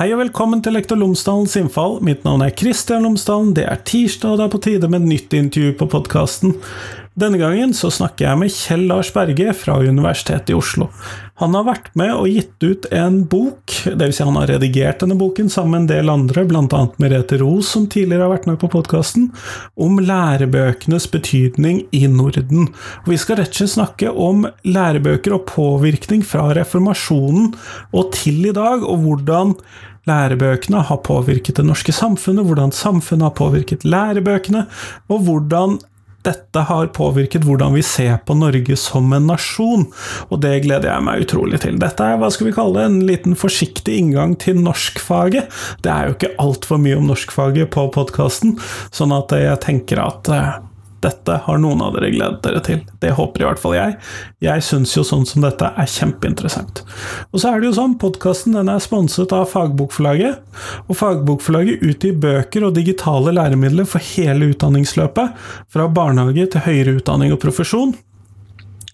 Hei og velkommen til Lektor Lomsdalens innfall. Mitt navn er Kristian Lomsdalen. Det er tirsdag, og det er på tide med et nytt intervju på podkasten. Denne gangen så snakker jeg med Kjell Lars Berge fra Universitetet i Oslo. Han har vært med og gitt ut en bok, dvs. Si han har redigert denne boken sammen med en del andre, bl.a. Merete Ros, som tidligere har vært med på podkasten, om lærebøkenes betydning i Norden. Og vi skal rett og slett snakke om lærebøker og påvirkning fra reformasjonen og til i dag, og hvordan lærebøkene har påvirket det norske samfunnet, hvordan samfunnet har påvirket lærebøkene, og hvordan dette har påvirket hvordan vi ser på Norge som en nasjon, og det gleder jeg meg utrolig til. Dette er hva skal vi kalle det, en liten forsiktig inngang til norskfaget. Det er jo ikke altfor mye om norskfaget på podkasten, sånn at jeg tenker at eh, dette har noen av dere gledet dere til. Det håper i hvert fall jeg. Jeg syns jo sånn som dette er kjempeinteressant. Og så er det jo sånn, podkasten er sponset av Fagbokforlaget. Og Fagbokforlaget utgir bøker og digitale læremidler for hele utdanningsløpet, fra barnehage til høyere utdanning og profesjon.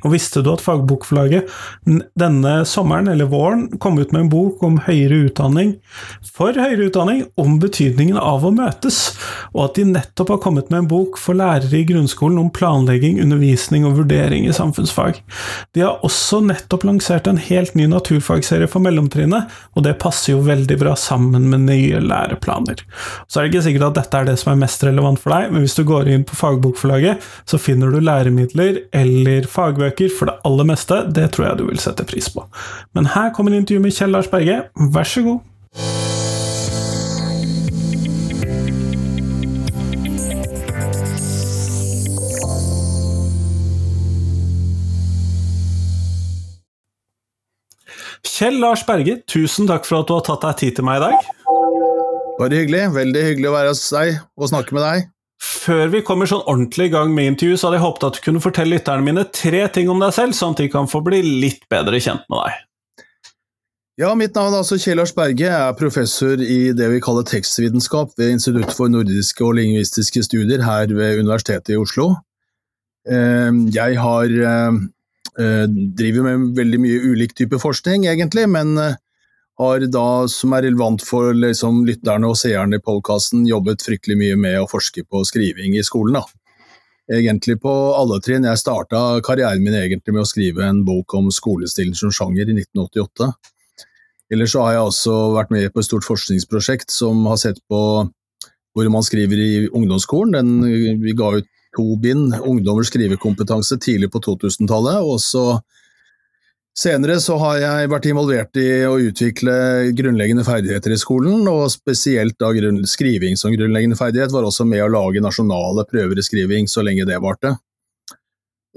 Og visste du at Fagbokforlaget denne sommeren eller våren kom ut med en bok om høyere utdanning for høyere utdanning, om betydningen av å møtes, og at de nettopp har kommet med en bok for lærere i grunnskolen om planlegging, undervisning og vurdering i samfunnsfag. De har også nettopp lansert en helt ny naturfagserie for mellomtrinnet, og det passer jo veldig bra sammen med nye læreplaner. Så er det ikke sikkert at dette er det som er mest relevant for deg, men hvis du går inn på Fagbokforlaget, så finner du læremidler eller fagbøker bøker for det aller meste, det tror jeg du vil sette pris på. Men her kommer intervjuet med Kjell Lars Berge, vær så god. Kjell Lars Berge, tusen takk for at du har tatt deg tid til meg i dag. Bare hyggelig. Veldig hyggelig å være hos deg og snakke med deg. Før vi kommer sånn ordentlig i gang med intervju, så hadde jeg håpet at du kunne fortelle lytterne mine tre ting om deg selv, sånn at de kan få bli litt bedre kjent med deg. Ja, Mitt navn er altså Kjell Lars Berge. Jeg er professor i det vi kaller tekstvitenskap ved Institutt for nordiske og lingvistiske studier her ved Universitetet i Oslo. Ehm, jeg har eh, eh, driver med veldig mye ulik type forskning, egentlig, men eh, da, som er relevant for liksom, lytterne og seerne i podkasten, jobbet fryktelig mye med å forske på skriving i skolen. Da. Egentlig på alle trinn. Jeg starta karrieren min egentlig med å skrive en bok om skolestilen som sjanger i 1988. Ellers så har jeg også vært med på et stort forskningsprosjekt som har sett på hvor man skriver i ungdomsskolen. Den, vi ga ut to bind, 'Ungdommers skrivekompetanse', tidlig på 2000-tallet. og så Senere så har jeg vært involvert i å utvikle grunnleggende ferdigheter i skolen, og spesielt da skriving som grunnleggende ferdighet. Var også med å lage nasjonale prøver i skriving så lenge det varte.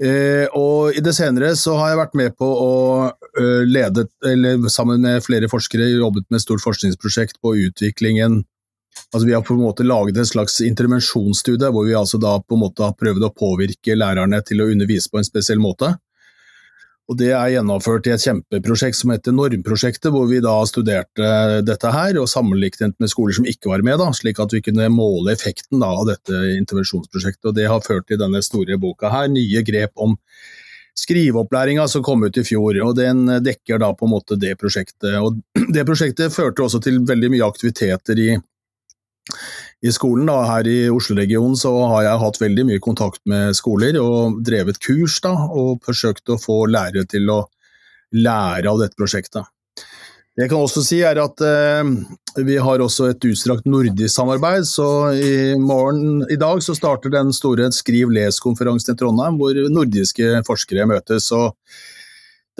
Eh, og i det senere så har jeg vært med på å uh, lede, eller sammen med flere forskere, jobbet med et stort forskningsprosjekt på utviklingen Altså Vi har på en måte laget en slags intervensjonsstudie hvor vi altså da på en måte har prøvd å påvirke lærerne til å undervise på en spesiell måte. Og Det er gjennomført i et kjempeprosjekt som heter Normprosjektet, hvor vi da studerte dette her og sammenlignet med skoler som ikke var med, da, slik at vi kunne måle effekten da, av dette intervensjonsprosjektet. Og Det har ført til denne store boka her, nye grep om skriveopplæringa som kom ut i fjor. og Den dekker da på en måte det prosjektet. Og Det prosjektet førte også til veldig mye aktiviteter i i skolen. Da. Her i Oslo-regionen har jeg hatt veldig mye kontakt med skoler og drevet kurs da, og forsøkt å få lærere til å lære av dette prosjektet. Det jeg kan også si er at eh, Vi har også et utstrakt nordisk samarbeid. så I morgen i dag så starter den store Skriv-les-konferansen i Trondheim, hvor nordiske forskere møtes. og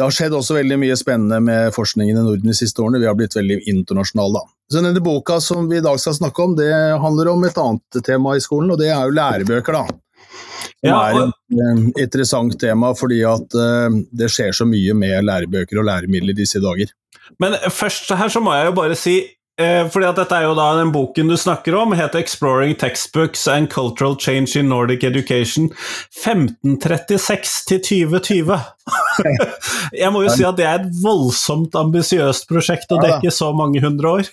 det har skjedd også veldig mye spennende med forskningen i Norden de siste årene. Vi har blitt veldig internasjonale, da. Så denne boka som vi i dag skal snakke om, det handler om et annet tema i skolen, og det er jo lærebøker, da. Det er et interessant tema fordi at uh, det skjer så mye med lærebøker og læremidler disse dager. Men først her så må jeg jo bare si Eh, fordi at dette er jo da Den boken du snakker om, heter 'Exploring Textbooks and Cultural Change in Nordic Education'. 1536 til 2020. Jeg må jo si at det er et voldsomt ambisiøst prosjekt å dekke så mange hundre år.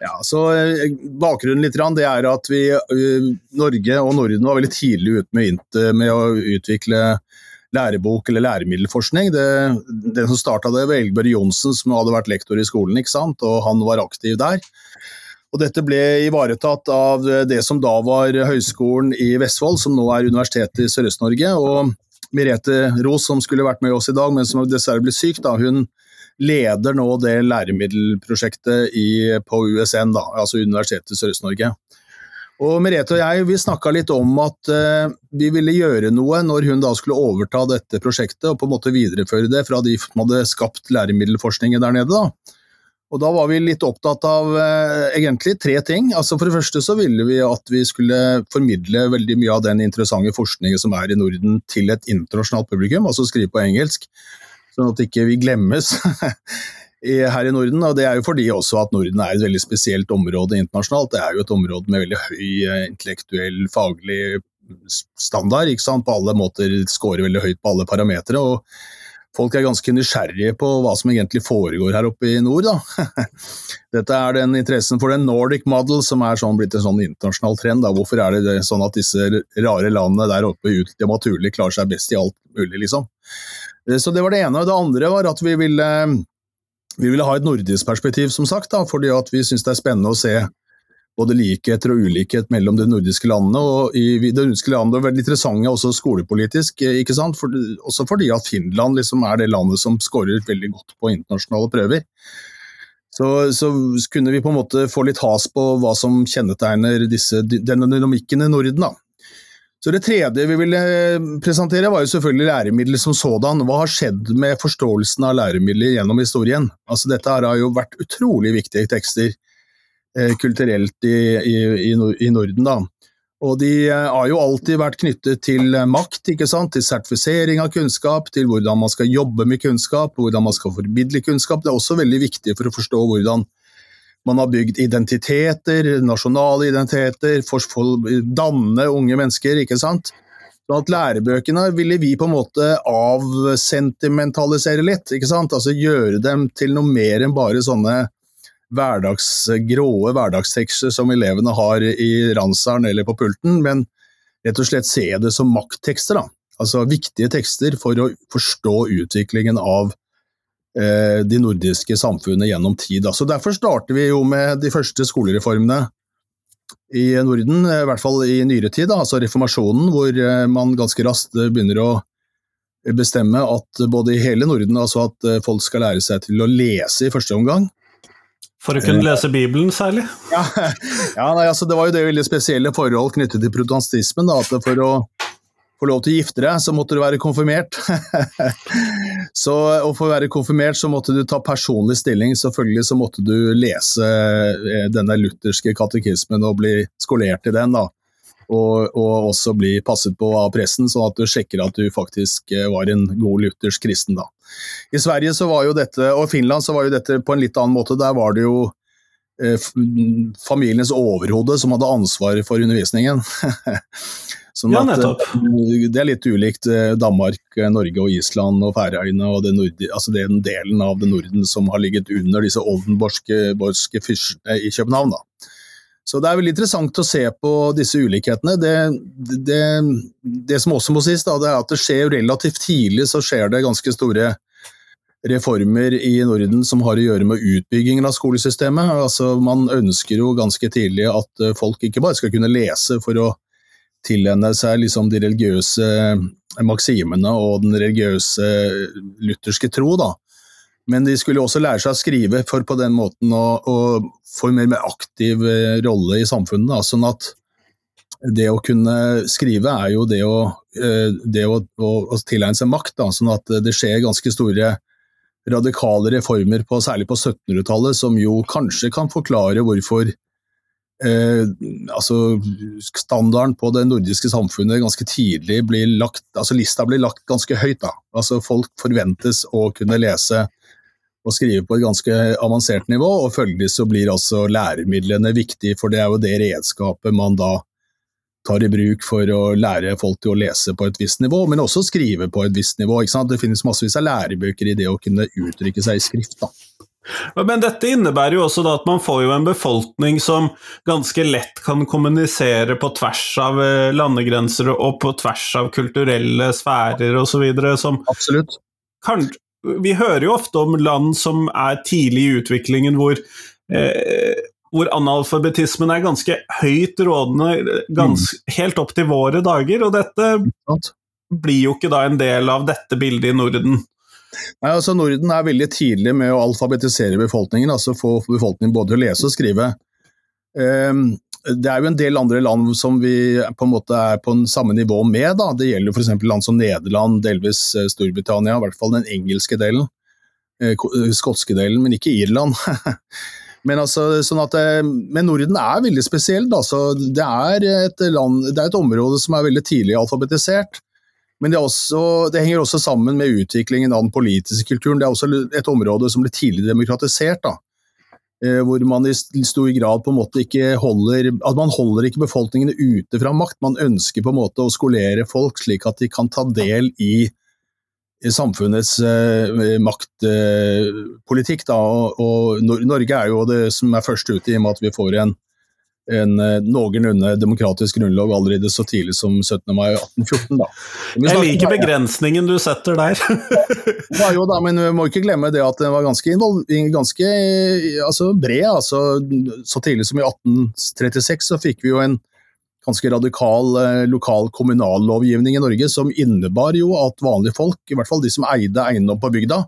Ja, så eh, Bakgrunnen litt, det er at vi, eh, Norge og Norden var veldig tidlig ute med, med å utvikle lærebok eller læremiddelforskning. Det, den som starta det, var Elgbjørg Johnsen, som hadde vært lektor i skolen, ikke sant? og han var aktiv der. Og dette ble ivaretatt av det som da var Høgskolen i Vestfold, som nå er Universitetet i Sørøst-Norge. Og Merete Ros, som skulle vært med oss i dag, men som dessverre ble syk, da, hun leder nå det læremiddelprosjektet i, på USN, da, altså Universitetet i Sørøst-Norge. Og Merete og jeg vi snakka litt om at uh, vi ville gjøre noe når hun da skulle overta dette prosjektet og på en måte videreføre det fra de som hadde skapt læremiddelforskningen der nede. da. Og Da var vi litt opptatt av uh, egentlig tre ting. Altså For det første så ville vi at vi skulle formidle veldig mye av den interessante forskningen som er i Norden til et internasjonalt publikum, altså skrive på engelsk, sånn at ikke vi glemmes. her i Norden. og Det er jo fordi også at Norden er et veldig spesielt område internasjonalt. Det er jo et område med veldig høy eh, intellektuell, faglig standard. ikke sant? På alle måter scorer veldig høyt på alle parametere. og Folk er ganske nysgjerrige på hva som egentlig foregår her oppe i nord. Da. Dette er den interessen for den Nordic model som er sånn blitt en sånn internasjonal trend. Da. Hvorfor er det sånn at disse rare landene der oppe ut de naturlig klarer seg best i alt mulig, liksom. Eh, så det var det ene. og Det andre var at vi ville vi ville ha et nordisk perspektiv, som sagt, da, fordi vi syns det er spennende å se både likheter og ulikhet mellom de nordiske landene. og i De nordiske landene er veldig interessante også skolepolitisk, eh, ikke sant? For, også fordi at Finland liksom er det landet som skårer veldig godt på internasjonale prøver. Så, så, kunne vi på en måte få litt has på hva som kjennetegner disse, denne dynamikken i Norden. da. Så Det tredje vi ville presentere, var jo selvfølgelig læremidler som sådan. Hva har skjedd med forståelsen av læremidler gjennom historien? Altså Dette har jo vært utrolig viktige tekster eh, kulturelt i, i, i, Norden. da. Og de eh, har jo alltid vært knyttet til makt, ikke sant? til sertifisering av kunnskap, til hvordan man skal jobbe med kunnskap, hvordan man skal formidle kunnskap. Det er også veldig viktig for å forstå hvordan man har bygd identiteter, nasjonale identiteter, for å danne unge mennesker, ikke sant. Så at lærebøkene ville vi på en måte avsentimentalisere litt, ikke sant. Altså gjøre dem til noe mer enn bare sånne hverdags, gråe hverdagstekster som elevene har i ranseren eller på pulten, men rett og slett se det som makttekster. da. Altså viktige tekster for å forstå utviklingen av de nordiske samfunnene gjennom tid. Så Derfor starter vi jo med de første skolereformene i Norden, i hvert fall i nyere tid, altså reformasjonen, hvor eh, man ganske raskt begynner å bestemme at både i hele Norden, altså at eh, folk skal lære seg til å lese i første omgang. For å kunne lese Bibelen særlig? Ja, ja nei, altså det var jo det veldig spesielle forhold knyttet til protestantismen. Da, at for å få lov til å gifte deg, så måtte du være konfirmert. så, og for å være konfirmert så måtte du ta personlig stilling. Selvfølgelig så måtte du lese eh, denne lutherske katekismen og bli skolert i den. da. Og, og, også bli passet på av pressen, sånn at du sjekker at du faktisk eh, var en god luthersk kristen. da. I Sverige så var jo dette, og Finland så var jo dette på en litt annen måte. Der var det jo eh, familiens overhode som hadde ansvaret for undervisningen. Sånn ja, nettopp. At, det er litt ulikt eh, Danmark, eh, Norge og Island og Færøyene og den, altså den delen av det Norden som har ligget under disse oldenborske fyrstene i København. Da. Så det er veldig interessant å se på disse ulikhetene. Det, det, det som også må sies, da, det er at det skjer relativt tidlig så skjer det ganske store reformer i Norden som har å gjøre med utbyggingen av skolesystemet. Altså, man ønsker jo ganske tidlig at folk ikke bare skal kunne lese for å tilegne seg liksom de religiøse maksimene og den religiøse lutherske tro. da. Men de skulle også lære seg å skrive for på den måten å, å få en mer, mer aktiv eh, rolle i samfunnet. Da. Sånn at det å kunne skrive er jo det å, eh, det å, å, å tilegne seg makt. Da. Sånn at det skjer ganske store radikale reformer, på, særlig på 1700-tallet, som jo kanskje kan forklare hvorfor Eh, altså Standarden på det nordiske samfunnet ganske tidlig blir lagt altså Lista blir lagt ganske høyt. da. Altså Folk forventes å kunne lese og skrive på et ganske avansert nivå, og følgelig så blir altså læremidlene viktig, for det er jo det redskapet man da tar i bruk for å lære folk til å lese på et visst nivå, men også skrive på et visst nivå. Det finnes massevis av lærebøker i det å kunne uttrykke seg i skrift. da. Men dette innebærer jo også at man får jo en befolkning som ganske lett kan kommunisere på tvers av eh, landegrenser og på tvers av kulturelle sfærer osv. som Absolutt. Kan, vi hører jo ofte om land som er tidlig i utviklingen hvor eh, hvor analfabetismen er ganske høyt rådende gans, mm. helt opp til våre dager, og dette blir jo ikke da en del av dette bildet i Norden. Nei, altså Norden er veldig tidlig med å alfabetisere befolkningen, altså få befolkningen både å lese og skrive. Um, det er jo en del andre land som vi på en måte er på en samme nivå med. Da. Det gjelder f.eks. land som Nederland, delvis eh, Storbritannia, i hvert fall den engelske delen. Eh, eh, skotske delen, men ikke Irland. men, altså, sånn at, men Norden er veldig spesiell. Det er, land, det er et område som er veldig tidlig alfabetisert. Men det, også, det, henger også sammen med utviklingen av den politiske kulturen. Det er også et område som ble tidlig demokratisert. da. Eh, hvor man i stor grad på en måte ikke holder at man holder ikke befolkningene ute fra makt. Man ønsker på en måte å skolere folk slik at de kan ta del i, samfunnets eh, maktpolitikk. Eh, og, og, Norge er jo det som er først ute, i og med at vi får en en eh, noenlunde demokratisk grunnlov allerede så tidlig som 17. mai 1814. Da. Jeg liker begrensningen du setter der. ja, jo da, men vi må ikke glemme det at den var ganske, ganske altså, bred. Altså, så tidlig som i 1836 så fikk vi jo en ganske radikal eh, lokal kommunallovgivning i Norge som innebar jo at vanlige folk, i hvert fall de som eide eiendom på bygda,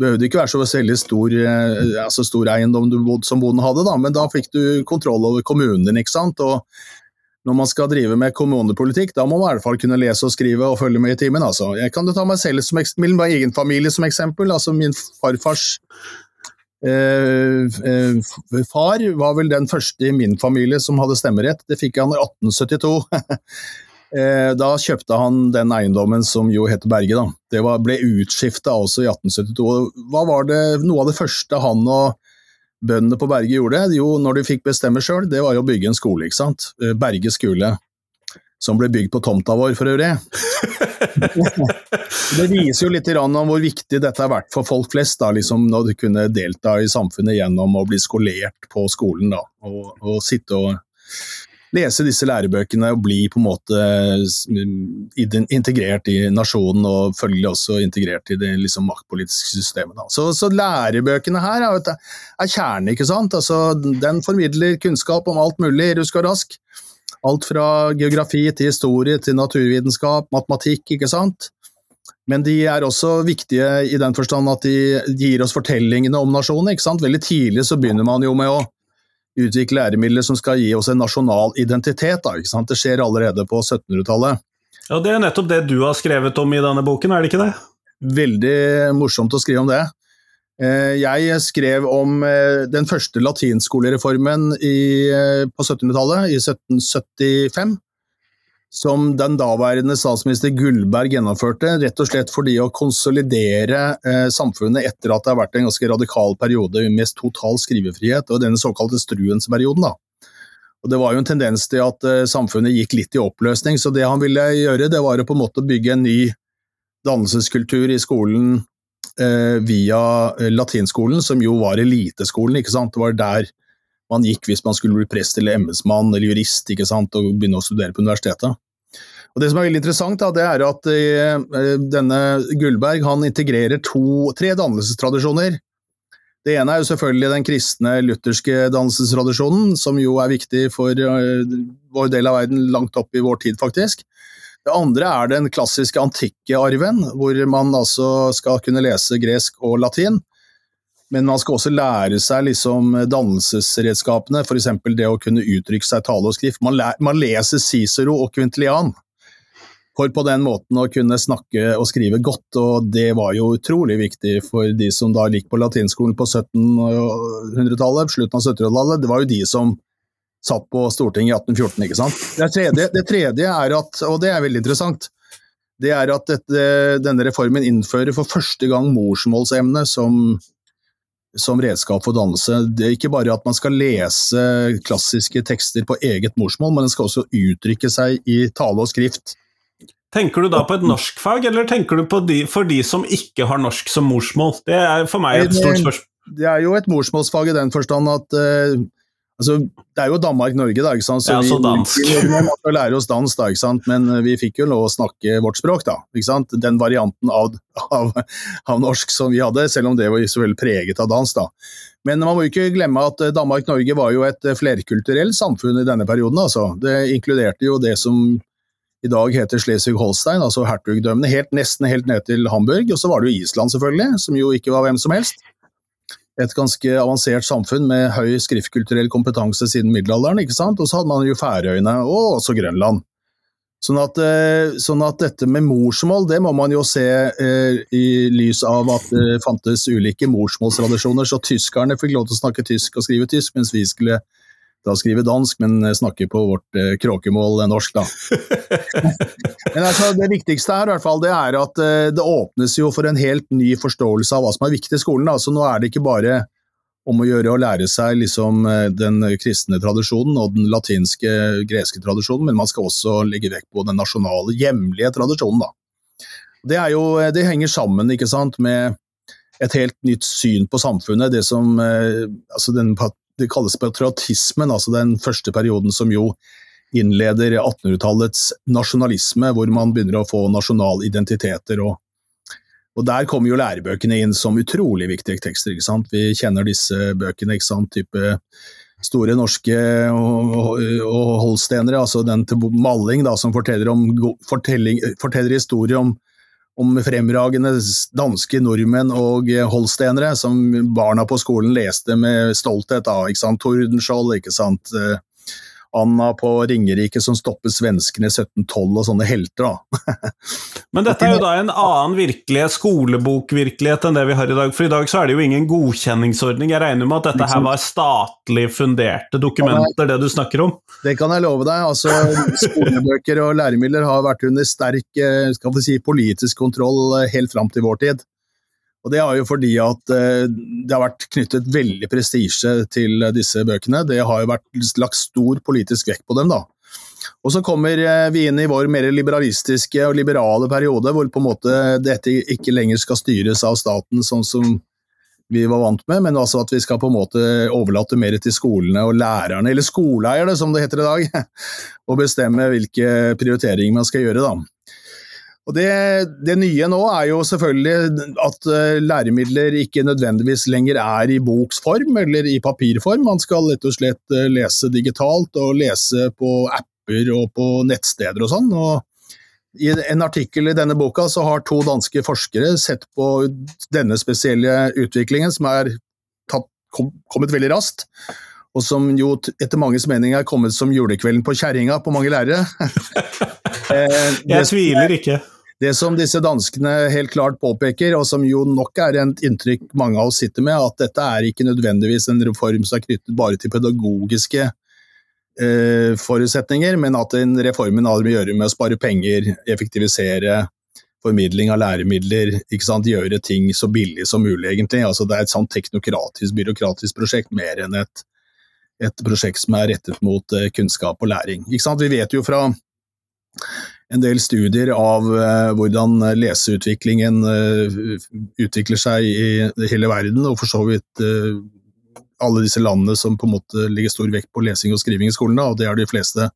behøvde ikke være så veldig stor, eh, altså stor eiendom du bodde, som bonden hadde, da, men da fikk du kontroll over kommunen din. ikke sant? Og når man skal drive med kommunepolitikk, da må man i hvert fall kunne lese og skrive og følge med i timen. Altså. Jeg kan jo ta meg selv som min egen familie som eksempel. altså Min farfars eh, eh, far var vel den første i min familie som hadde stemmerett. Det fikk han i 1872. Eh, da kjøpte han den eiendommen som jo heter Berge. Da. Det var, ble utskifta også i 1872. Hva var det, Noe av det første han og bøndene på Berge gjorde, jo, når de fikk bestemme sjøl, det var jo å bygge en skole. ikke sant? Eh, Berge skole. Som ble bygd på tomta vår, for øvrig. det viser jo litt om hvor viktig dette har vært for folk flest, da, liksom, når de kunne delta i samfunnet gjennom å bli skolert på skolen. Da, og, og sitte og lese disse lærebøkene og bli på en måte integrert i nasjonen, og følgelig også integrert i det liksom, maktpolitiske systemet. Så, så, lærebøkene her er, er kjernen, ikke sant. Altså, den formidler kunnskap om alt mulig rusk og rask. Alt fra geografi til historie til naturvitenskap, matematikk, ikke sant. Men de er også viktige i den forstand at de, gir oss fortellingene om nasjonen. ikke sant? Veldig tidlig så begynner man jo med å utvikle læremidler som skal gi oss en nasjonal identitet. Da, det skjer allerede på 1700-tallet. Ja, Det er nettopp det du har skrevet om i denne boken, er det ikke det? Veldig morsomt å skrive om det. Eh, jeg skrev om eh, den første latinskolereformen eh, på 1700-tallet, i 1775 som den daværende statsminister Gullberg gjennomførte, rett og slett fordi å konsolidere eh, samfunnet etter at det har vært en ganske radikal periode med total skrivefrihet, og denne såkalte Struensperioden. da. Og Det var jo en tendens til at eh, samfunnet gikk litt i oppløsning, så det han ville gjøre, det var å på en måte bygge en ny dannelseskultur i skolen eh, via eh, latinskolen, som jo var eliteskolen. ikke sant? Det var der man gikk hvis man skulle bli prest eller embetsmann eller jurist ikke sant, og begynne å studere på universitetet. Og Det som er veldig interessant, da, det er at eh, denne Gullberg han integrerer to, tre dannelsestradisjoner. Det ene er jo selvfølgelig den kristne lutherske dannelsestradisjonen, som jo er viktig for uh, vår del av verden langt opp i vår tid, faktisk. Det andre er den klassiske antikke arven, hvor man altså skal kunne lese gresk og latin. Men man skal også lære seg liksom dannelsesredskapene, f.eks. det å kunne uttrykke seg tale og skrift. Man, man, leser Cicero og Quintilian for på den måten å kunne snakke og skrive godt, og det var jo utrolig viktig for de som da gikk på latinskolen på 1700-tallet, slutten av 1700-tallet. Det var jo de som satt på Stortinget i 1814, ikke sant. Det tredje, det tredje er at, og det er veldig interessant, det er at dette, denne reformen innfører for første gang morsmålsemne som som redskap for dannelse. Det er ikke bare at man skal lese klassiske tekster på eget morsmål, men den skal også uttrykke seg i tale og skrift. Tenker du da på et norskfag, eller tenker du på de, for de som ikke har norsk som morsmål? Det er for meg et stort spørsmål. det er jo et morsmålsfag i den forstand at uh, altså, Det er jo Danmark-Norge, da. ikke sant? Så ja, så dansk. Vi, vi måtte lære oss dans. da, ikke sant? men vi fikk jo lov å snakke vårt språk. da, ikke sant? Den varianten av, av, av norsk som vi hadde, selv om det var så veldig preget av dans. da. Men man må ikke glemme at Danmark-Norge var jo et flerkulturelt samfunn i denne perioden. altså. Det inkluderte jo det som i dag heter Schleswig-Holstein, altså hertugdømmene, helt, nesten helt ned til Hamburg. Og så var det jo Island, selvfølgelig, som jo ikke var hvem som helst. Et ganske avansert samfunn med høy skriftkulturell kompetanse siden middelalderen. ikke sant? Og så hadde man jo Færøyene, og også Grønland. Sånn at, eh, sånn at, dette med morsmål, det må man jo se eh, i lys av at det fantes ulike morsmålstradisjoner. Så tyskerne fikk lov til å snakke tysk og skrive tysk, mens vi skulle da skriver dansk, men snakker på vårt eh, kråkemål eh, norsk, da. men altså, det viktigste her i hvert fall, det er at eh, det åpnes jo for en helt ny forståelse av hva som er viktig i skolen. Da. Så nå er det ikke bare om å gjøre å lære seg liksom, eh, den kristne tradisjonen og den latinske, greske tradisjonen, men man skal også legge vekt på den nasjonale, hjemlige tradisjonen. Da. Det, jo, eh, det henger sammen ikke sant, med et helt nytt syn på samfunnet. Det som eh, altså den det kalles patriotismen, altså den første perioden som jo innleder 1800-tallets nasjonalisme, hvor man begynner å få nasjonale identiteter. Og, og, Der kommer jo lærebøkene inn som utrolig viktige tekster. ikke sant? Vi kjenner disse bøkene, ikke sant? type Store norske og, og, og holstenere, altså den til Malling da, som forteller, om, forteller historier om om fremragende danske nordmenn og holstenere som barna på skolen leste med stolthet av. ikke sant? Tordenskjold, ikke sant. Anna på Ringerike som stopper svenskene i 1712 og sånne helter, da. Men dette er jo da en annen virkelighet, skolebokvirkelighet, enn det vi har i dag. For i dag så er det jo ingen godkjenningsordning. Jeg regner med at dette her var statlig funderte dokumenter, det du snakker om? Det kan jeg love deg. Altså, skolebøker og læremidler har vært under sterk eh, skal vi si, politisk kontroll eh, helt fram til vår tid. Og Det er jo fordi at eh, det har vært knyttet veldig prestisje til disse bøkene. Det har jo vært lagt stor politisk vekt på dem. da. Og Så kommer eh, vi inn i vår mer liberalistiske og liberale periode, hvor på en måte dette ikke lenger skal styres av staten sånn som vi var vant med, men altså at vi skal på en måte overlate mer til skolene og lærerne, eller skoleeierne som det heter i dag, og bestemme hvilke prioriteringer man skal gjøre. da. Og det, det, nye nå er jo selvfølgelig at uh, læremidler ikke nødvendigvis lenger er i boksform eller i papirform. Man skal rett og slett uh, lese digitalt og lese på apper og på nettsteder og sånn. Og I en artikkel i denne boka så har to danske forskere sett på denne spesielle utviklingen, som er tatt, kom, kommet veldig raskt og som jo etter manges mening er kommet som julekvelden på kjerringa på mange lærere. Eh, jeg tviler ikke. Det som disse danskene helt klart påpeker, og som jo nok er et inntrykk mange av oss sitter med, at dette er ikke nødvendigvis en reform som er knyttet bare til pedagogiske eh, forutsetninger, men at den reformen har å gjøre med å spare penger, effektivisere formidling av læremidler, gjøre ting så billig som mulig, egentlig. Altså, det er et sånn teknokratisk, byråkratisk prosjekt mer enn et et prosjekt som er rettet mot eh, kunnskap og læring. Vi vet jo fra en del studier av uh, hvordan leseutviklingen uh, utvikler seg i hele verden, og for så vidt alle disse landene som på en måte legger stor vekt på lesing og skriving i skolen, da, og det er de fleste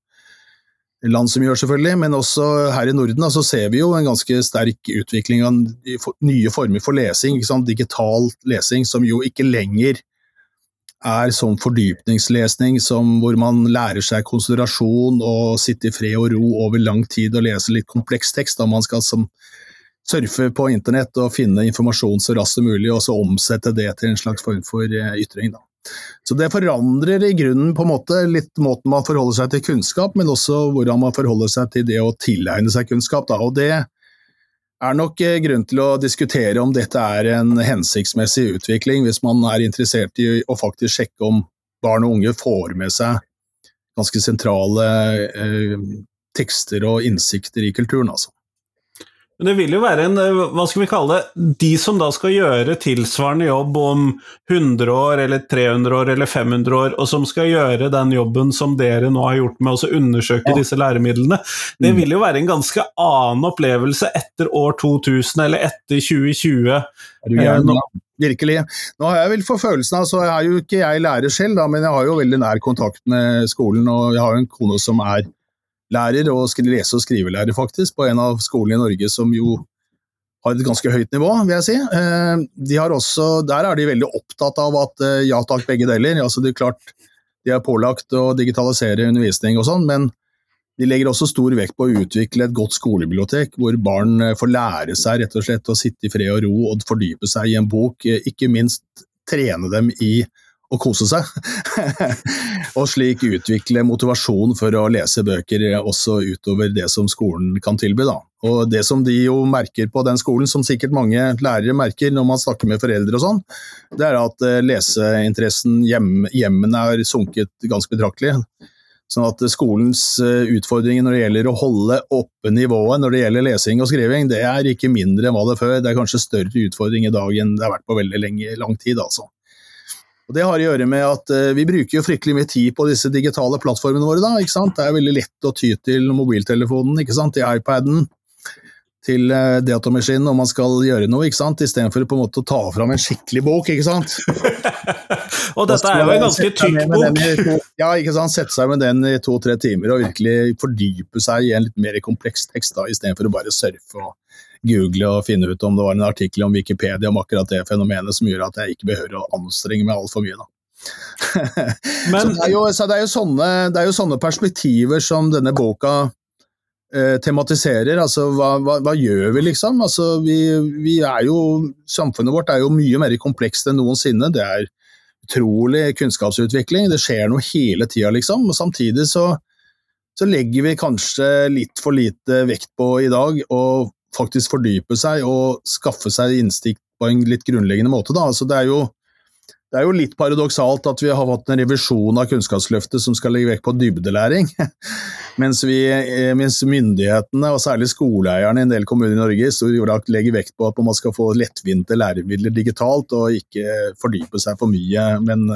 land som gjør, selvfølgelig, men også her i Norden så ser vi jo en ganske sterk utvikling av nye former for lesing, digital lesing, som jo ikke lenger er sånn fordypningslesning som, hvor man lærer seg konsentrasjon og sitte i fred og ro over lang tid og lese litt kompleks tekst. Da man skal som, surfe på internett og finne informasjon så raskt som mulig, og så omsette det til en slags form for eh, ytring. Da. Så det forandrer i grunnen på en måte litt måten man forholder seg til kunnskap, men også hvordan man forholder seg til det å tilegne seg kunnskap. Da. Og det er nok eh, grunn til å diskutere om dette er en hensiktsmessig utvikling, hvis man er interessert i å faktisk sjekke om barn og unge får med seg ganske sentrale eh, tekster og innsikter i kulturen. Altså. Men det vil jo være en, eh, hva skal vi kalle det, de som da skal gjøre tilsvarende jobb om 100 år eller 300 år eller 500 år, og som skal gjøre den jobben som dere nå har gjort med å undersøke ja. disse læremidlene, det mm. vil jo være en ganske annen opplevelse etter år 2000 eller etter 2020. Er du Virkelig. Nå har jeg vel for følelsen av, så er jo ikke jeg lærer selv, da, men jeg har jo veldig nær kontakt med skolen, og jeg har jo en kone som er lærer og lese- og skrivelærer, faktisk, på en av skolene i Norge som jo har et ganske høyt nivå, vil jeg si. Eh, de også, der er de veldig opptatt av at eh, ja takk, begge deler. Altså, det er klart de er pålagt å digitalisere undervisning og sånn, men de legger også stor vekt på å utvikle et godt skolebibliotek, hvor barn eh, får lære seg rett og slett å sitte i fred og ro og fordype seg i en bok. Ikke minst trene dem i å kose seg. og slik utvikle motivasjon for å lese bøker også utover det som skolen kan tilby. Da. Og Det som de jo merker på den skolen, som sikkert mange lærere merker når man snakker med foreldre og sånn, det er at eh, leseinteressen hjem, hjemmene er sunket ganske betraktelig. Sånn at skolens eh, utfordringer når det gjelder å holde oppe nivået når det gjelder lesing og skriving, det er ikke mindre enn hva det er før. Det er kanskje større utfordring i dag enn det har vært på veldig lenge, lang tid. altså. Og Det har å gjøre med at uh, vi bruker jo fryktelig mye tid på disse digitale plattformene våre. da, ikke sant? Det er veldig lett å ty til mobiltelefonen, ikke sant? til iPaden, til uh, datamaskinen når man skal gjøre noe, ikke sant? istedenfor på en måte å ta fram en skikkelig bok. ikke sant? og dette er jo en ganske tykk bok. Ja, ikke sant? Sette seg med den i to-tre timer og virkelig fordype seg i en litt mer kompleks tekst, da, istedenfor å bare surfe og google og finne ut om det var en artikkel om Wikipedia om akkurat det fenomenet som gjør at jeg ikke behøver å anstrenge meg altfor mye. da. Men, så, det jo, så det, er sånne, det, er jo, sånne, perspektiver som denne boka eh, tematiserer. Altså, hva, hva, hva, gjør vi, liksom? Altså, vi, vi jo, samfunnet vårt er jo mye mer komplekst enn noensinne. Det er utrolig kunnskapsutvikling, det skjer noe hele tida, liksom. Og samtidig så, så legger vi kanskje litt for lite vekt på i dag å faktisk fordype seg og skaffe seg innstikk på en litt grunnleggende måte. Altså, det, er jo, det, er jo, litt paradoksalt at vi har hatt en revisjon av Kunnskapsløftet som skal legge vekt på dybdelæring, mens, vi, eh, mens myndighetene, og særlig skoleeierne i en del kommuner i Norge, så legger vekt på at man skal få lettvinte læremidler digitalt og ikke fordype seg for mye, men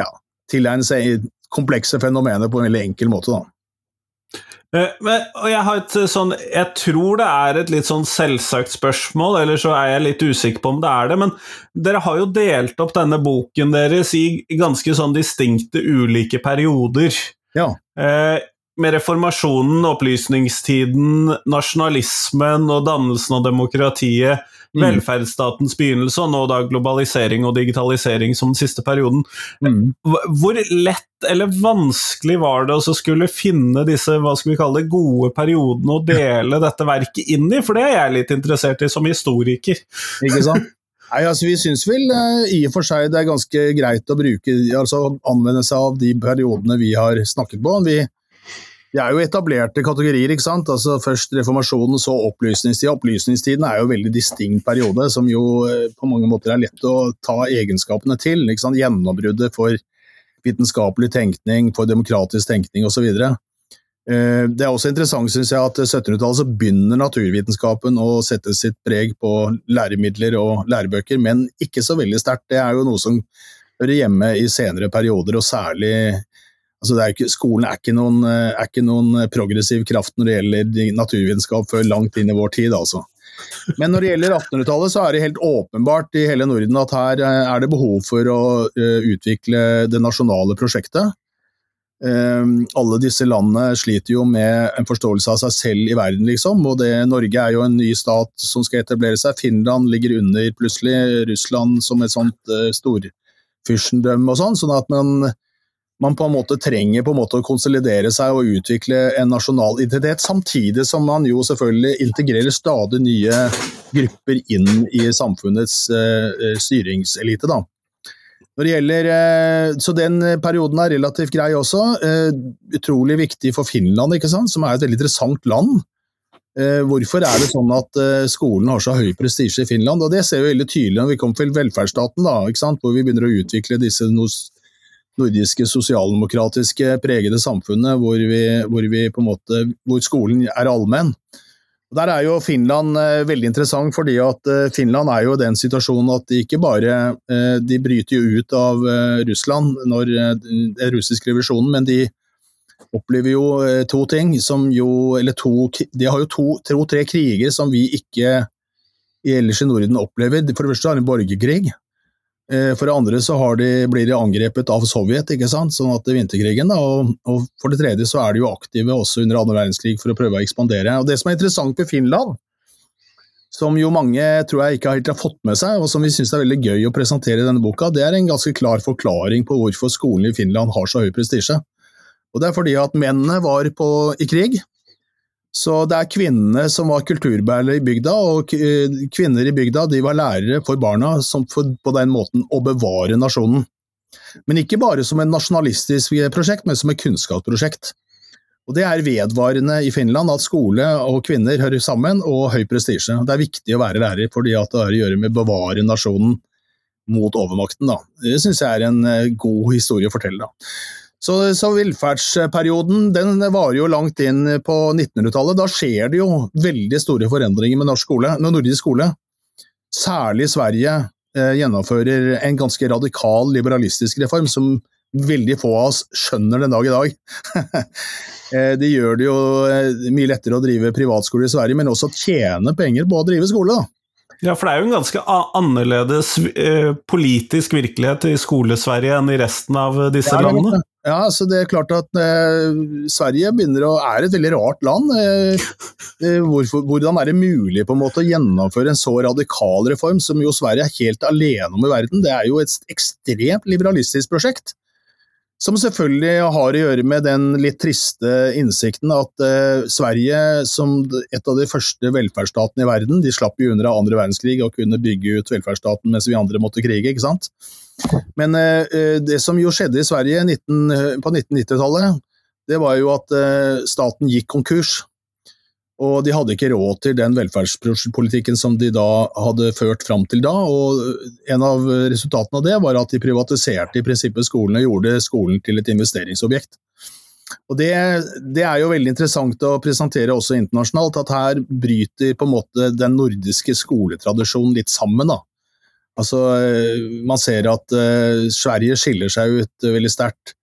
ja, tilegne seg komplekse fenomener på en veldig enkel måte. da. Eh, men, og jeg har et eh, sånn Jeg tror det er et litt sånn selvsagt spørsmål, eller så er jeg litt usikker på om det er det, men dere har jo delt opp denne boken deres i ganske sånn distinkte ulike perioder. Ja. Eh, med reformasjonen, opplysningstiden, nasjonalismen og dannelsen av demokratiet. Velferdsstatens begynnelse, og nå da globalisering og digitalisering som den siste perioden. Mm. Hvor lett eller vanskelig var det å skulle finne disse hva skal vi kalle det, gode periodene og dele dette verket inn i? For det er jeg litt interessert i som historiker. Ikke sant? Nei, altså Vi syns vel uh, i og for seg det er ganske greit å bruke, altså anvende seg av de periodene vi har snakket på. Vi, det er jo etablerte kategorier. ikke sant? Altså Først reformasjonen, så opplysningstida. Opplysningstiden er jo en veldig distinkt periode, som jo eh, på mange måter er lett å ta egenskapene til. ikke sant? Gjennombruddet for vitenskapelig tenkning, for demokratisk tenkning osv. Eh, det er også interessant synes jeg, at 1700-tallet så begynner naturvitenskapen å sette sitt preg på læremidler og lærebøker, men ikke så veldig sterkt. Det er jo noe som hører hjemme i senere perioder, og særlig Altså er ikke, skolen er ikke, noen, eh, er ikke, noen, progressiv kraft når det gjelder naturvitenskap før langt inn i vår tid, altså. Men når det gjelder 1800-tallet, så er det helt åpenbart i hele Norden at her eh, er det behov for å utvikle det nasjonale prosjektet. Uh, alle disse landene sliter jo med en forståelse av seg selv i verden, liksom. Og det, Norge er jo en ny stat som skal etablere seg. Finland ligger under plutselig. Russland som et sånt storfyrstendømme og sånn. Sånn at man man på en måte trenger en måte å konsolidere seg og utvikle en nasjonal identitet, samtidig som man jo selvfølgelig integrerer stadig nye grupper inn i samfunnets uh, styringselite. da. Når det gjelder, uh, så Den perioden er relativt grei også. Uh, utrolig viktig for Finland, som er et veldig interessant land. Hvorfor er det sånn at skolen har så høy prestisje i Finland? Og Det ser vi veldig tydelig når vi kommer til velferdsstaten, da, hvor vi begynner å utvikle disse nordiske sosialdemokratiske pregede samfunnet hvor, vi, hvor, vi måte, hvor skolen er allmenn. Der er jo Finland veldig interessant, fordi at Finland er jo i den situasjonen at de ikke bare de bryter jo ut av Russland når den russiske revisjonen, men de opplever jo to ting som jo Eller to De har jo to-tre kriger som vi ikke ellers i Norden opplever. For det første har de borgerkrig. Eh, for det andre så de, blir de angrepet av Sovjet, ikke sant? sånn at vinterkrigen. Da, og, og, for det tredje så er de jo aktive også under andre verdenskrig for å prøve å ekspandere. Og Det som er interessant med Finland, som jo mange tror jeg ikke helt har fått med seg, og som vi syns er veldig gøy å presentere i denne boka, det er en ganske klar forklaring på hvorfor skolen i Finland har så høy prestisje. Og Det er fordi at mennene var på, i krig, så det er kvinnene som var kulturbærere i bygda, og kvinner i bygda de var lærere for barna som for på den måten å bevare nasjonen. Men ikke bare som en nasjonalistisk prosjekt, men som et kunnskapsprosjekt. Og Det er vedvarende i Finland at skole og kvinner hører sammen, og høy prestisje. Det er viktig å være lærer fordi at det har å gjøre med å bevare nasjonen mot overmakten. Da. Det syns jeg er en eh, god historie å fortelle. Da. Så, så, velferdsperioden den varer jo langt inn på 1900-tallet. Da skjer det jo veldig store forandringer med norsk skole, med nordisk skole. Særlig Sverige eh, gjennomfører en ganske radikal liberalistisk reform som veldig få av oss skjønner den dag i dag. det de gjør det jo eh, mye lettere å drive privatskole i Sverige, men også tjene penger på å drive skole. da. Ja, for det er jo en ganske annerledes eh, politisk virkelighet i Skole-Sverige enn i resten av disse landene. Ja, så det er klart at eh, Sverige begynner å, er et veldig rart land. Eh, eh, hvorfor, hvordan er det mulig på en måte å gjennomføre en så radikal reform, som jo Sverige er helt alene om i verden? Det er jo et ekstremt liberalistisk prosjekt. Som selvfølgelig har å gjøre med den litt triste innsikten at eh, Sverige, som et av de første velferdsstatene i verden, de slapp jo under av andre verdenskrig og kunne bygge ut velferdsstaten mens vi andre måtte krige, ikke sant. Eh, eh, det som jo skjedde i Sverige 19, eh, på 1990-tallet, det var jo at staten gikk konkurs. Og de hadde ikke råd til den velferdspolitikken som de da hadde ført fram til da. Og en av resultatene av det var at de privatiserte i prinsippet skolen og gjorde skolen til et investeringsobjekt. Og det, det, er jo veldig interessant å presentere også internasjonalt, at her bryter på en måte den nordiske skoletradisjonen litt sammen. da. Altså, eh, man ser at uh, Sverige skiller seg ut veldig sterkt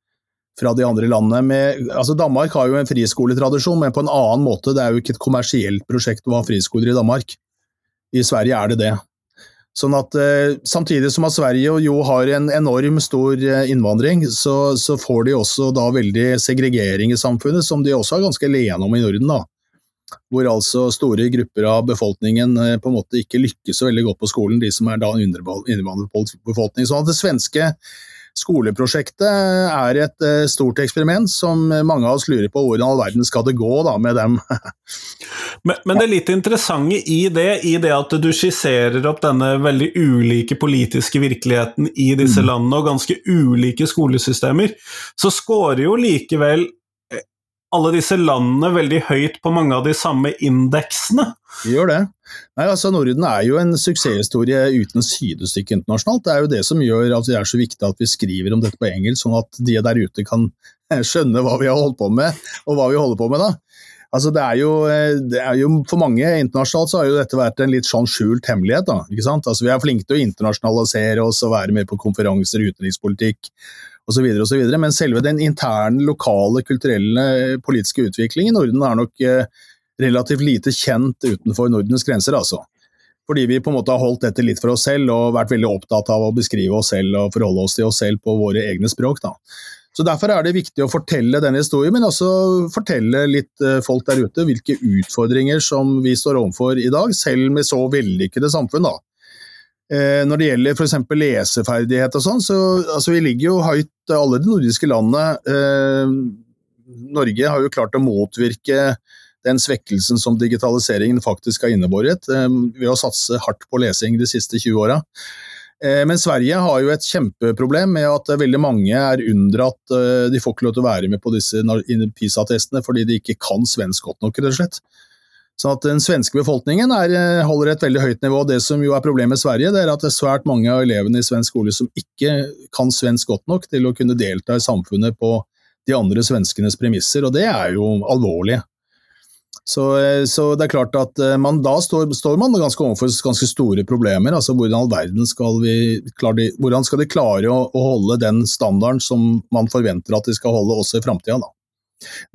fra de andre landene. Med, altså Danmark har jo en friskoletradisjon, men på en annen måte. Det er jo ikke et kommersielt prosjekt å ha friskoler i Danmark. I Sverige er det det. Sånn at uh, Samtidig som at Sverige jo har en enorm stor innvandring, så, så, får de også da veldig segregering i samfunnet, som de også er ganske alene om i Norden. da hvor altså store grupper av befolkningen eh, på en måte ikke lykkes så veldig godt på skolen, de som er da en innvandrerbefolkning. Sånn at det svenske skoleprosjektet er et eh, stort eksperiment som mange av oss lurer på hvordan all verden skal det gå da, med dem. men, men, det litt interessante i det, i det at du skisserer opp denne veldig ulike politiske virkeligheten i disse mm. landene, og ganske ulike skolesystemer, så scorer jo likevel alle disse landene veldig høyt på mange av de samme indeksene. De gjør det. Nei, altså Norden er jo en suksesshistorie uten sidestykke internasjonalt. Det er jo det som gjør at det er så viktig at vi skriver om dette på engelsk, sånn at de der ute kan skjønne hva vi har holdt på med, og hva vi holder på med da. Altså det er, jo, det er jo, For mange internasjonalt så har jo dette vært en litt sånn skjult hemmelighet. da, ikke sant? Altså Vi er flinke til å internasjonalisere oss og være med på konferanser, utenrikspolitikk osv. osv. Men selve den interne, lokale, kulturelle, politiske utviklingen i Norden er nok eh, relativt lite kjent utenfor Nordens grenser, altså. Fordi vi på en måte har holdt dette litt for oss selv og vært veldig opptatt av å beskrive oss selv og forholde oss til oss selv på våre egne språk. Da. Så Derfor er det viktig å fortelle denne historien, men også fortelle litt eh, folk der ute hvilke utfordringer som vi står overfor i dag, selv med så vellykkede samfunn. da. Eh, når det gjelder f.eks. leseferdighet og sånn, så altså, vi ligger jo høyt alle de nordiske landene. Eh, Norge har jo klart å motvirke den svekkelsen som digitaliseringen faktisk har innebåret, eh, ved å satse hardt på lesing de siste 20 åra. Eh, men Sverige har jo et kjempeproblem med at veldig mange er unndratt eh, De får ikke lov til å være med på disse PISA-testene fordi de ikke kan svensk godt nok, rett og slett. Så at Den svenske befolkningen er, eh, holder et veldig høyt nivå. Det som jo er problemet med Sverige, det er at det er svært mange av elevene i svensk skole som ikke kan svensk godt nok til å kunne delta i samfunnet på de andre svenskenes premisser, og det er jo alvorlig. Så, eh, så, det er klart at eh, man, da står, står man ganske overfor ganske store problemer. altså Hvordan verden skal vi klare, hvordan skal de klare å, å, holde den standarden som man forventer at de skal holde også i framtida?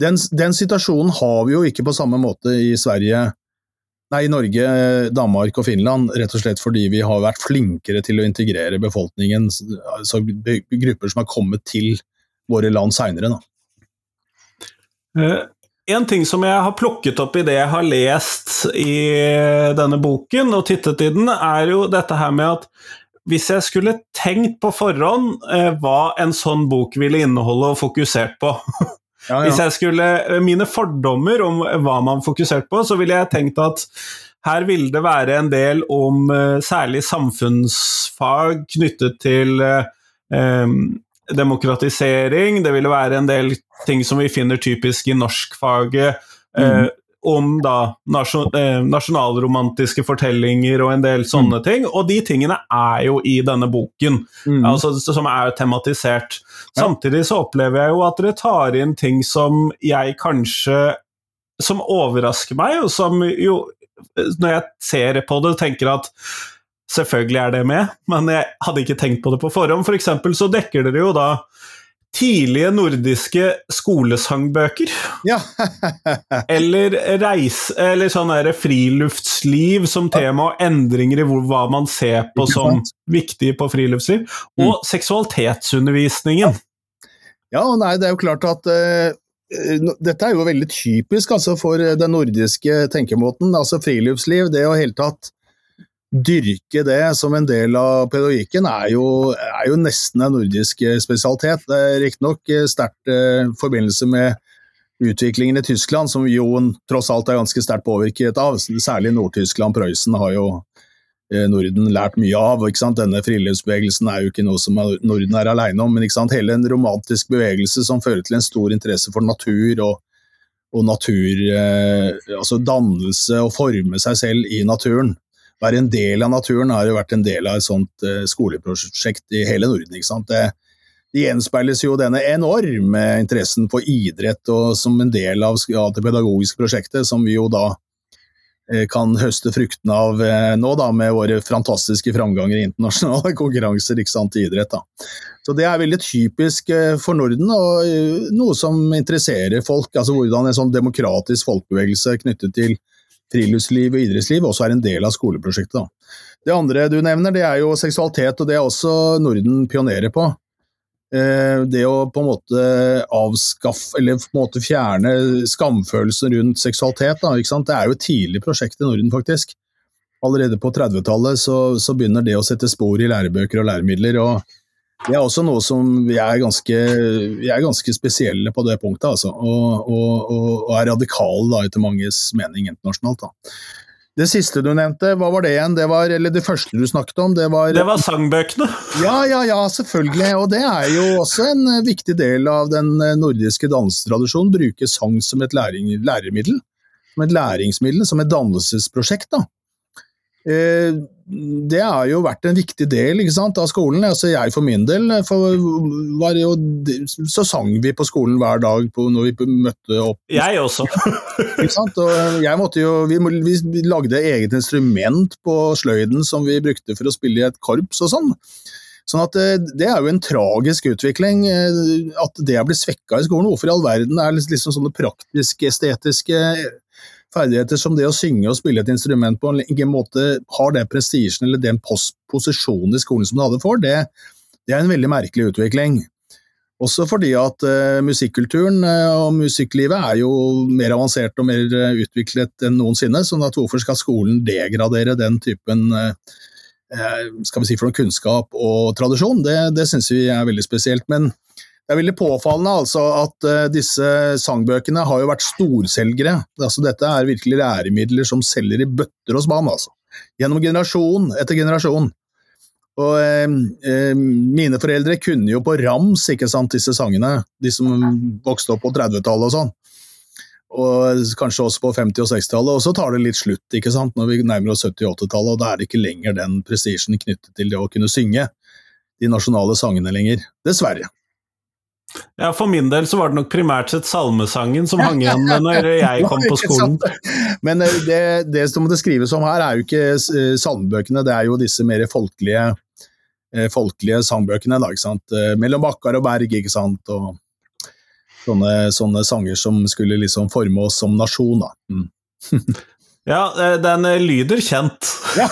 Den, den, situasjonen har vi jo ikke på samme måte i Sverige, nei, Norge, Danmark og Finland, rett og slett fordi vi har vært flinkere til å integrere befolkningen, altså grupper som har kommet til våre land seinere. Uh, en ting som jeg har plukket opp i det jeg har lest i denne boken, og tittet i den, er jo dette her med at hvis jeg skulle tenkt på forhånd eh, hva en sånn bok ville inneholde og fokusert på ja, ja. Hvis jeg skulle eh, Mine fordommer om hva man fokuserte på, så ville jeg tenkt at her ville det være en del om eh, særlig samfunnsfag knyttet til eh, demokratisering, det ville være en del ting som vi finner typisk i norskfaget. Mm. Eh, om da nasjon, eh, nasjonalromantiske fortellinger og en del sånne mm. ting. Og de tingene er jo i denne boken, mm. altså, som er tematisert. Ja. Samtidig så opplever jeg jo at dere tar inn ting som jeg kanskje Som overrasker meg, og som jo Når jeg ser på det, tenker at Selvfølgelig er det med, men jeg hadde ikke tenkt på det på forhånd. For eksempel så dekker dere jo da tidlige nordiske skolesangbøker. Ja. eller reise eller sånn friluftsliv som tema, og endringer i hvor, hva man ser på som viktig på friluftsliv. Og mm. seksualitetsundervisningen. Ja, nei, det er jo klart at uh, dette er jo veldig typisk altså, for den nordiske tenkemåten. altså Friluftsliv, det å helt tatt dyrke det som en del av pedagogikken er jo, er jo nesten en nordisk eh, spesialitet. Det er riktignok eh, sterkt eh, forbindelse med utviklingen i Tyskland, som jo tross alt er ganske sterkt påvirket av. Særlig Nord-Tyskland, Prøysen har jo eh, Norden lært mye av. Denne friluftsbevegelsen er jo ikke noe som Norden er alene om, men hele en romantisk bevegelse som fører til en stor interesse for natur og, og natur, eh, altså dannelse og forme seg selv i naturen være en del av naturen har jo vært en del av et sånt uh, skoleprosjekt i hele Norden. ikke sant? Det, det gjenspeiles jo denne enorme interessen for idrett og som en del av det pedagogiske prosjektet, som vi jo da eh, kan høste fruktene av eh, nå, da, med våre fantastiske framganger i internasjonale konkurranser ikke sant, i idrett. Da. Så Det er veldig typisk for Norden, og noe som interesserer folk. altså Hvordan en sånn demokratisk folkebevegelse knyttet til friluftsliv og idrettsliv også er en del av skoleprosjektet. Det andre du nevner, det er jo seksualitet, og det er også Norden pionerer på. Eh, det å på en måte avskaffe, eller på en måte fjerne skamfølelsen rundt seksualitet, da, det er jo et tidlig prosjekt i Norden, faktisk. Allerede på 30-tallet så, så, begynner det å sette spor i lærebøker og læremidler. og det er også noe som vi er ganske, vi er ganske spesielle på det punktet, altså. Og, og, og er radikale da, etter manges mening internasjonalt. Da. Det siste du nevnte, hva var det igjen? Det var, eller det første du snakket om, det var Det var sangbøkene! Ja, ja, ja, selvfølgelig. Og det er jo også en viktig del av den nordiske dansetradisjonen. Bruke sang som et læring, læremiddel. Som et læringsmiddel, som et dannelsesprosjekt. da. Eh, det har jo vært en viktig del sant, av skolen. Altså jeg for min del for jo, så sang vi på skolen hver dag på, når vi møtte opp. Jeg også. jeg måtte jo, vi, vi, lagde eget instrument på sløyden som vi brukte for å spille i et korps og sånn. Sånn at eh, Det er jo en tragisk utvikling eh, at det er blitt svekka i skolen. Hvorfor i all verden er liksom sånne praktiske, estetiske ferdigheter som det å synge og spille et instrument på en måte har den prestisjen eller den posisjonen i skolen som det hadde for, det, det, er en veldig merkelig utvikling. Også fordi at uh, musikkulturen uh, og musikklivet er jo mer avansert og mer uh, utviklet enn noensinne, sånn at hvorfor skal skolen degradere den typen skal vi si for noe kunnskap og tradisjon? Det, det syns vi er veldig spesielt. Men det er veldig påfallende altså, at uh, disse sangbøkene har jo vært storselgere. Altså, dette er virkelig læremidler som selger i bøtter og spann, altså. Gjennom generasjon etter generasjon. Og uh, mine foreldre kunne jo på rams ikke sant, disse sangene, de som vokste opp på 30-tallet og sånn. Og kanskje også på 50- og 60-tallet, og så tar det litt slutt ikke sant, når vi nærmer oss 70- og 80-tallet, og da er det ikke lenger den prestisjen knyttet til det å kunne synge de nasjonale sangene lenger. Dessverre. Ja, For min del så var det nok primært sett salmesangen som hang igjen når jeg kom på skolen. Men eh, det, det som det skrives om her, er jo ikke eh, salmebøkene, det er jo disse mer folkelige, eh, folkelige sangbøkene. Da, ikke sant? Mellom bakkar og berg, ikke sant. Og sånne, sånne sanger som skulle liksom forme oss som nasjon, da. Mm. Ja, den lyder kjent. ja.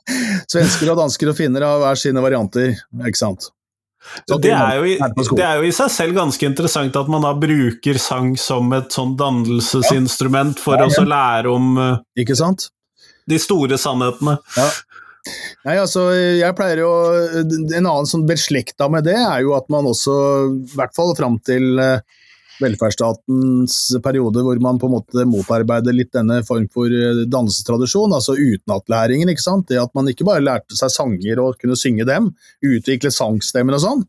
Svensker og dansker og finner har hver sine varianter, ikke sant. Det er, jo, det er, jo, i seg selv ganske interessant at man da bruker sang som et sånn dannelsesinstrument for ja, ja. å lære om uh, de store sannhetene. Ja. Nei, altså, jeg pleier jo En annen sånn beslekta med det er jo at man også, i hvert fall fram til uh, velferdsstatens periode hvor man på en måte motarbeider litt denne form for dansetradisjon, dannelsestradisjon, altså utenatlæringen. ikke sant? Det at man ikke bare lærte seg sanger og kunne synge dem, utvikle sangstemmer og sånn,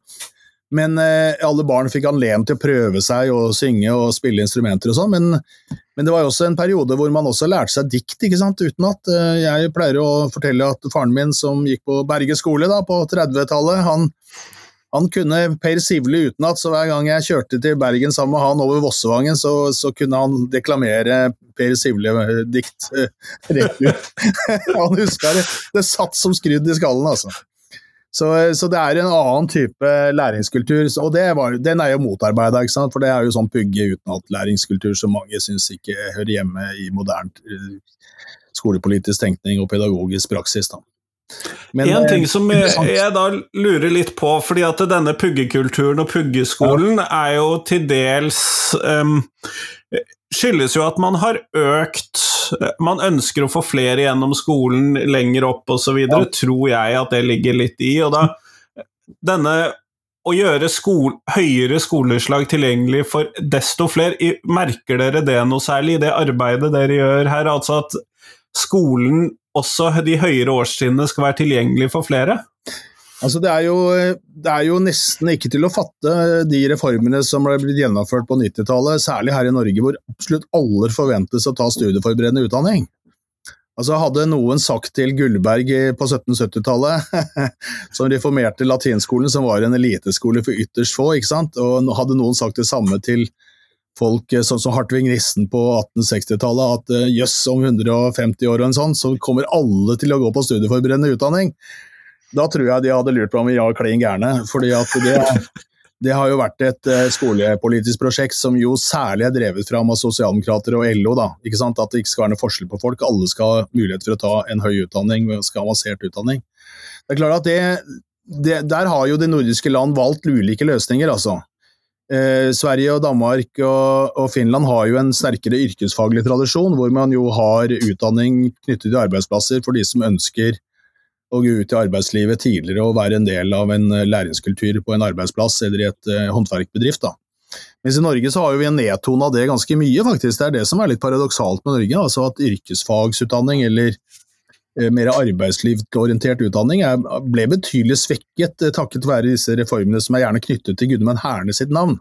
men eh, alle barn fikk anledning til å prøve seg og synge og spille instrumenter og sånn. Men, men, det var jo også en periode hvor man også lærte seg dikt ikke sant, utenat. Eh, jeg pleier å fortelle at faren min som gikk på Berge skole da, på 30-tallet, han han kunne Per Sivli utenat, så hver gang jeg kjørte til Bergen sammen med han over Vossevangen, så, så kunne han deklamere Per Sivle-dikt eh, rett ut. han huska det. Det satt som skrudd i skallen, altså. Så, så, det er en annen type læringskultur, og var, den er jo motarbeida, for det er jo sånn pugge utenat-læringskultur som mange syns ikke hører hjemme i moderne eh, skolepolitisk tenkning og pedagogisk praksis. da. Men, en ting som jeg da lurer litt på, fordi at denne puggekulturen og puggeskolen ja. er jo til dels um, skyldes jo at man har økt Man ønsker å få flere gjennom skolen lenger opp osv., ja. tror jeg at det ligger litt i. Og da denne å gjøre skole, høyere skoleslag tilgjengelig for desto flere, merker dere det noe særlig i det arbeidet dere gjør her? Altså at skolen også de høyere årstrinnene skal være tilgjengelige for flere? Altså det, er jo, det, er jo, nesten ikke til å fatte de reformene som ble blitt gjennomført på 90-tallet, særlig her i Norge, hvor absolutt alle forventes å ta studieforberedende utdanning. Altså Hadde noen sagt til Gullberg på 1770-tallet, som reformerte latinskolen, som var en eliteskole for ytterst få, ikke sant? og hadde noen sagt det samme til folk eh, sånn som Hartvig Nissen på 1860-tallet at eh, jøss, om 150 år og en sånn, så kommer alle til å gå på studieforberedende utdanning. Da tror jeg de hadde lurt på om vi var klin gærne. fordi det, det har jo vært et eh, skolepolitisk prosjekt som jo særlig er drevet fram av sosialdemokrater og LO. da, ikke sant? At det ikke skal være noe forskjell på folk. Alle skal ha mulighet for å ta en høy utdanning, skal ha avansert utdanning. Det er klart at det, det, Der har jo de nordiske land valgt ulike løsninger, altså. Eh, Sverige og Danmark og, og, Finland har jo en sterkere yrkesfaglig tradisjon, hvor man jo har utdanning knyttet til arbeidsplasser for de som ønsker å gå ut i arbeidslivet tidligere og være en del av en eh, læringskultur på en arbeidsplass eller i et eh, håndverkbedrift. Da. Mens i Norge så har vi nedtona det ganske mye, faktisk. Det er det som er litt paradoksalt med Norge. altså At yrkesfagsutdanning eller mer arbeidslivsorientert utdanning ble betydelig svekket eh, takket være disse reformene som er gjerne knyttet til Gudmund Herne sitt navn.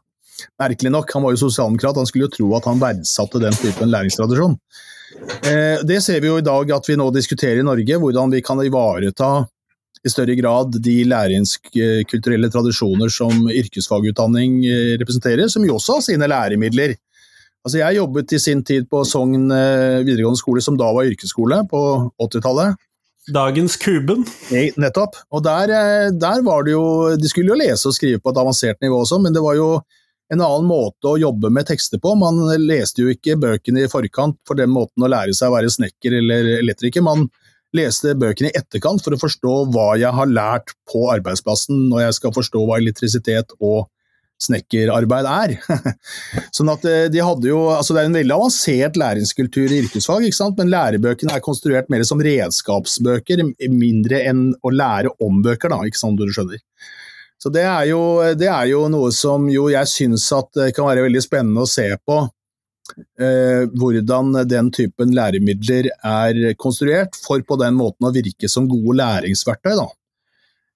Merkelig nok, han var jo sosialdemokrat, han skulle jo tro at han verdsatte den typen læringstradisjon. Eh, det ser vi jo i dag at vi nå diskuterer i Norge, hvordan vi kan ivareta i større grad de læringskulturelle tradisjoner som yrkesfagutdanning eh, representerer, som jo også har sine læremidler. Altså jeg jobbet i sin tid på Sogn eh, videregående skole, som da var yrkesskole, på 80-tallet. Dagens Kuben. Nettopp. Og der, der, var det jo De skulle jo lese og skrive på et avansert nivå også, men det var jo en annen måte å jobbe med tekster på. Man leste jo ikke bøkene i forkant for den måten å lære seg å være snekker eller elektriker. Man leste bøkene i etterkant for å forstå hva jeg har lært på arbeidsplassen, når jeg skal forstå hva elektrisitet og snekkerarbeid er. sånn at eh, de hadde jo, altså Det er en veldig avansert læringskultur i yrkesfag, ikke sant? men lærebøkene er konstruert mer som redskapsbøker, mindre enn å lære om bøker, da, ikke sant, du skjønner. Så det er, jo, det er jo, noe som jo jeg syns kan være veldig spennende å se på. Eh, hvordan den typen læremidler er konstruert, for på den måten å virke som gode læringsverktøy. Da.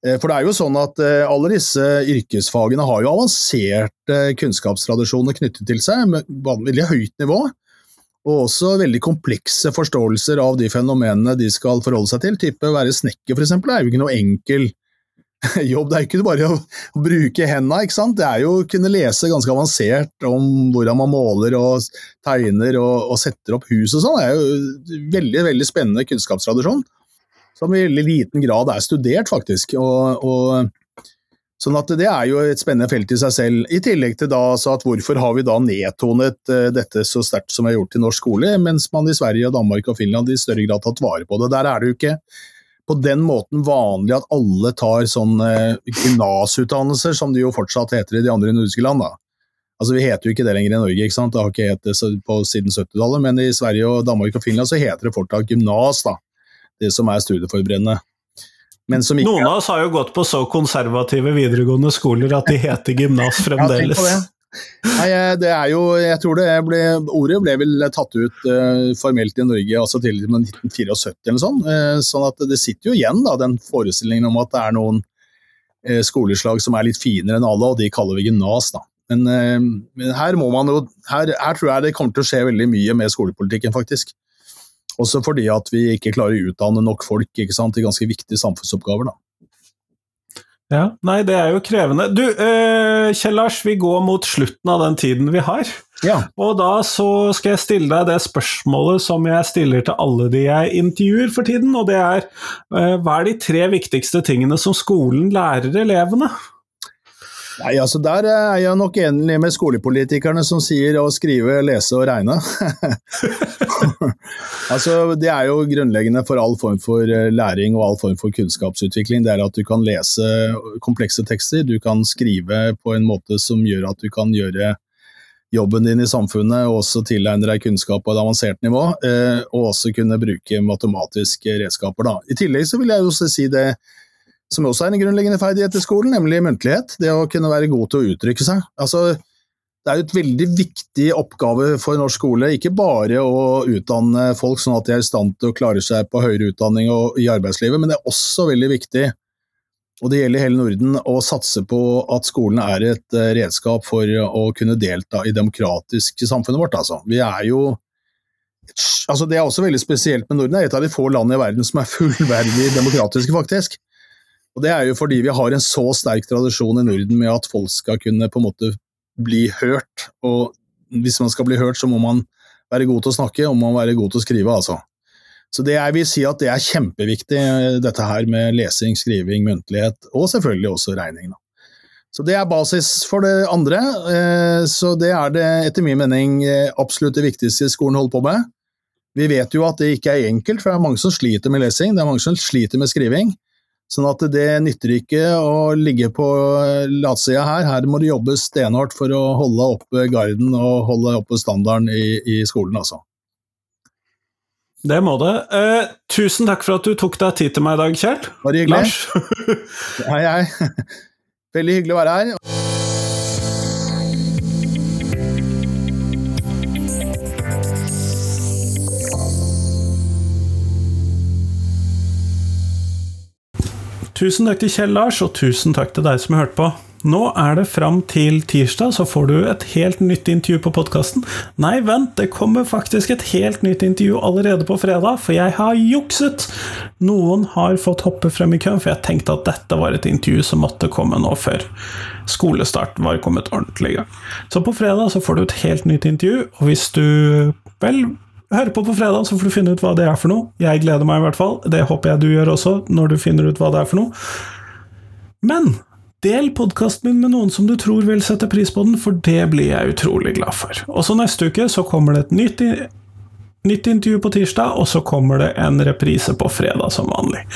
Eh, for det er jo sånn at eh, alle disse yrkesfagene har jo avanserte kunnskapstradisjoner knyttet til seg, med veldig høyt nivå. Og også veldig komplekse forståelser av de fenomenene de skal forholde seg til. Type være snekker, f.eks., er jo ikke noe enkel jobb. Det er jo ikke bare å, å bruke hendene, ikke sant. Det er jo å kunne lese ganske avansert om hvordan man måler og tegner og, og setter opp hus og sånn. Det er jo veldig, veldig spennende kunnskapstradisjon. Som i veldig liten grad er studert, faktisk. Og, og, sånn at det er jo et spennende felt i seg selv. I tillegg til da at hvorfor har vi da nedtonet uh, dette så sterkt som vi har gjort i norsk skole, mens man i Sverige, Danmark og Finland i større grad har tatt vare på det. Der er det jo ikke på den måten vanlig at alle tar sånn eh, gymnasutdannelser, som det jo fortsatt heter i de andre nordiske land. da. Altså Vi heter jo ikke det lenger i Norge, ikke sant? det har ikke hett det på siden 70-tallet, men i Sverige, og Danmark og Finland så heter det fortsatt gymnas, da. Det som er studieforberedende. Noen av oss har jo gått på så konservative videregående skoler at de heter gymnas fremdeles. Ja, Nei, det er jo Jeg tror det ble Ordet ble vel tatt ut uh, formelt i Norge altså til 1974 eller sånn. Uh, sånn at det sitter jo igjen da, den forestillingen om at det er noen uh, skoleslag som er litt finere enn alle, og de kaller vi gymnas, da. Men, men, her jo her, her, tror jeg det kommer til å skje veldig mye med skolepolitikken, faktisk. Også fordi at vi ikke klarer å utdanne nok folk til ganske viktige samfunnsoppgaver. da. Ja, Nei, det er jo krevende. Du, eh, Kjell Lars, vi går mot slutten av den tiden vi har. Ja. Og da så skal jeg stille deg det spørsmålet som jeg stiller til alle de jeg intervjuer for tiden, og det er eh, hva er de tre viktigste tingene som skolen lærer elevene? Nei, altså Der er jeg nok enig med skolepolitikerne som sier å skrive, lese og regne. altså Det er jo grunnleggende for all form for eh, læring og all form for kunnskapsutvikling. Det er at du kan lese komplekse tekster, du kan skrive på en måte som gjør at du kan gjøre jobben din i samfunnet, og også tilegne deg kunnskap på et avansert nivå, eh, og også kunne bruke matematiske redskaper. Da. I tillegg så vil jeg jo si det som også er en grunnleggende ferdighet i skolen, nemlig muntlighet. Det å kunne være god til å uttrykke seg. Altså, det er jo et veldig viktig oppgave for norsk skole, ikke bare å utdanne folk sånn at de er i stand til å klare seg på høyere utdanning og i arbeidslivet, men det er også veldig viktig, og det gjelder hele Norden, å satse på at skolen er et eh, redskap for å kunne delta i demokratisk samfunnet vårt. Altså. Vi er jo altså Det er også veldig spesielt med Norden. Det er et av de få landene i verden som er fullverdig demokratiske, faktisk. Og Det er jo fordi vi har en så sterk tradisjon i Norden med at folk skal kunne på en måte bli hørt. Og hvis man skal bli hørt, så må man være god til å snakke og må man være god til å skrive. altså. Så det jeg vil si at det er kjempeviktig, dette her med lesing, skriving, muntlighet, og selvfølgelig også regning. Da. Så det er basis for det andre. Eh, så det er det etter min mening absolutt det viktigste skolen holder på med. Vi vet jo at det ikke er enkelt, for det er mange som sliter med lesing, det er mange som sliter med skriving. Sånn at det nytter ikke å ligge på latsida her. Her må det jobbes stenhardt for å holde oppe garden og holde oppe standarden i, i skolen, altså. Det må det. Eh, tusen takk for at du tok deg tid til meg i dag, Kjell. Bare hyggelig. Lars. hei, hei. Veldig hyggelig å være her. Tusen takk til Kjell Lars, og tusen takk til deg som har hørt på. Nå er det fram til tirsdag, så får du et helt nytt intervju på podkasten. Nei, vent, det kommer faktisk et helt nytt intervju allerede på fredag, for jeg har jukset! Noen har fått hoppe frem i køen, for jeg tenkte at dette var et intervju som måtte komme nå før skolestarten var kommet ordentlig i gang. Så på fredag så får du et helt nytt intervju, og hvis du vel Hør på på fredag, så får du finne ut hva det er for noe. Jeg gleder meg i hvert fall. Det håper jeg du gjør også, når du finner ut hva det er for noe. Men del podkasten min med noen som du tror vil sette pris på den, for det blir jeg utrolig glad for. Og så neste uke så kommer det et nytt Nytt intervju på tirsdag, og så kommer det en reprise på fredag som vanlig.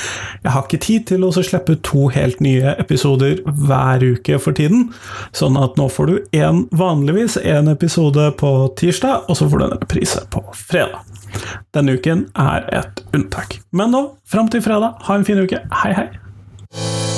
Jeg har ikke tid til å slippe to helt nye episoder hver uke for tiden, sånn at nå får du en, vanligvis en episode på tirsdag, og så får du en reprise på fredag. Denne uken er et unntak. Men nå, fram til fredag, ha en fin uke. Hei, hei!